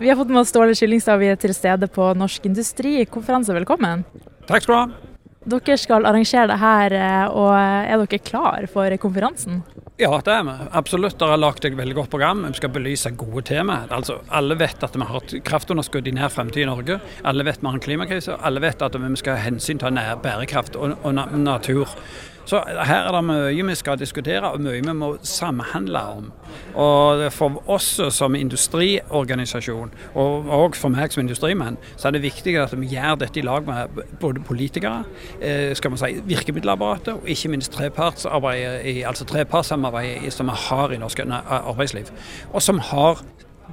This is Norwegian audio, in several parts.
Vi har fått med oss Ståle Kyllingstad, vi er til stede på Norsk Industri-konferanse. Velkommen. Takk skal du ha. Dere skal arrangere det her, eh, og er dere klar for konferansen? Ja, det er vi. Absolutt. Det har lagd et veldig godt program. Vi skal belyse gode temaer. Altså, alle vet at vi har et kraftunderskudd i nær fremtid i Norge. Alle vet vi har en klimakrise. Alle vet at vi skal ha hensyn til nær bærekraft og, og natur. Så her er det mye vi skal diskutere, og mye vi må samhandle om. Og For oss som industriorganisasjon, og også for meg som industrimann, så er det viktig at vi gjør dette i lag med både politikere, eh, skal man si, virkemiddelapparatet, og ikke minst trepartsarbeidet, altså som vi har i norsk arbeidsliv. Og som har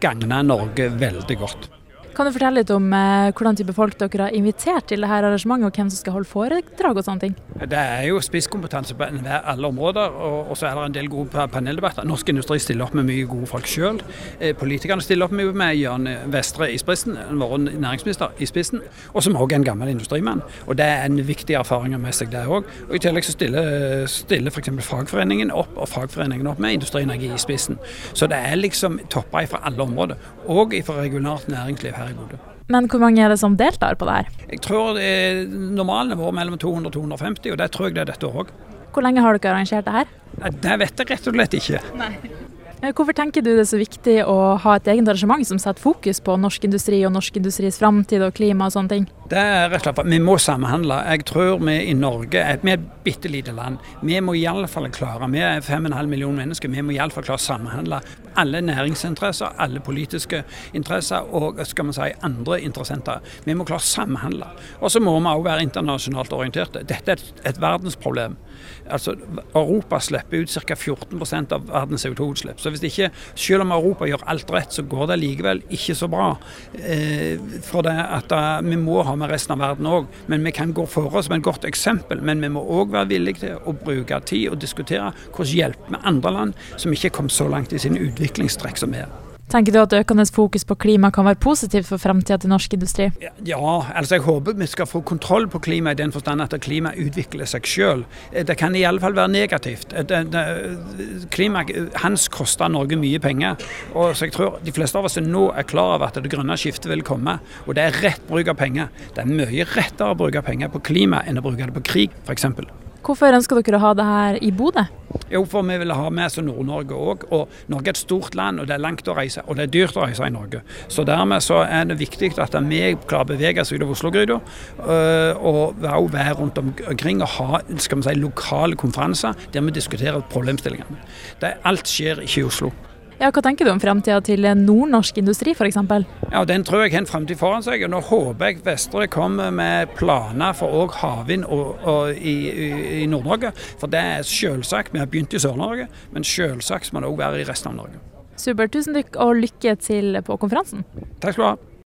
gagna Norge veldig godt. Kan du fortelle litt om eh, hvordan type folk dere har invitert til dette arrangementet, og hvem som skal holde foredrag og sånne ting? Det er jo spisskompetanse på alle områder, og, og så er det en del gode paneldebatter. Norsk industri stiller opp med mye gode folk sjøl. Eh, politikerne stiller opp med, med Jan Vestre i spissen, vår næringsminister i spissen, og som òg er en gammel industrimann. Og Det er en viktig erfaring med seg, det òg. I tillegg så stiller, stiller f.eks. fagforeningen opp, og fagforeningen opp med Industri Energi i spissen. Så det er liksom topper fra alle områder, òg fra regionalt næringsliv her her i Bodø. Men hvor mange er det som deltar på det her? Jeg tror det normalen er mellom 200 og 250, og det tror jeg det er dette året òg. Hvor lenge har dere arrangert det her? Det vet jeg rett og slett ikke. Nei. Eh, hvorfor tenker du det er så viktig å ha et eget arrangement som setter fokus på norsk industri og norsk industris framtid og klima og sånne ting? Det er rett og slett Vi må samhandle. Jeg tror vi i Norge vi er et bitte lite land. Vi må iallfall klare, vi er 5,5 millioner mennesker, vi må iallfall klare å samhandle alle næringsinteresser, alle politiske interesser og skal man si, andre interessenter. Vi må klare å samhandle. Og så må vi òg være internasjonalt orienterte. Dette er et, et verdensproblem. Altså, Europa slipper ut ca. 14% av verdens CO2-utslipp. Så hvis ikke, selv om Europa gjør alt rett, så går det likevel ikke så bra. Eh, for det at da, Vi må ha med resten av verden òg, men vi kan gå for oss med et godt eksempel. Men vi må òg være villige til å bruke tid og diskutere hvordan hjelpe med andre land som ikke kom så langt i sin utviklingstrekk som vi er. Tenker du at økende fokus på klima kan være positivt for fremtida til norsk industri? Ja, altså jeg håper vi skal få kontroll på klima i den forstand at klima utvikler seg selv. Det kan i alle fall være negativt. Det, klima hans koster Norge mye penger. og så jeg tror De fleste av oss nå er klar over at det grønne skiftet vil komme. Og det er rett bruk av penger. Det er mye rettere å bruke penger på klima enn å bruke det på krig, f.eks. Hvorfor ønsker dere å ha det her i Bodø? Jo, for vi vil ha med oss Nord-Norge òg. Og Norge er et stort land, og det er langt å reise. Og det er dyrt å reise i Norge. Så dermed så er det viktig at vi klarer å bevege oss utover Oslo-gryta. og og være rundt omkring og ha skal vi si, lokale konferanser der vi diskuterer problemstillingene. Det, alt skjer ikke i Oslo. Ja, Hva tenker du om fremtida til nordnorsk industri f.eks.? Ja, Den tror jeg har en fremtid foran seg. og Nå håper jeg Vestre kommer med planer for òg havvind i, i, i Nord-Norge. For det er selvsagt. Vi har begynt i Sør-Norge, men selvsagt må det òg være i resten av Norge. Supert. Tusen takk og lykke til på konferansen. Takk skal du ha.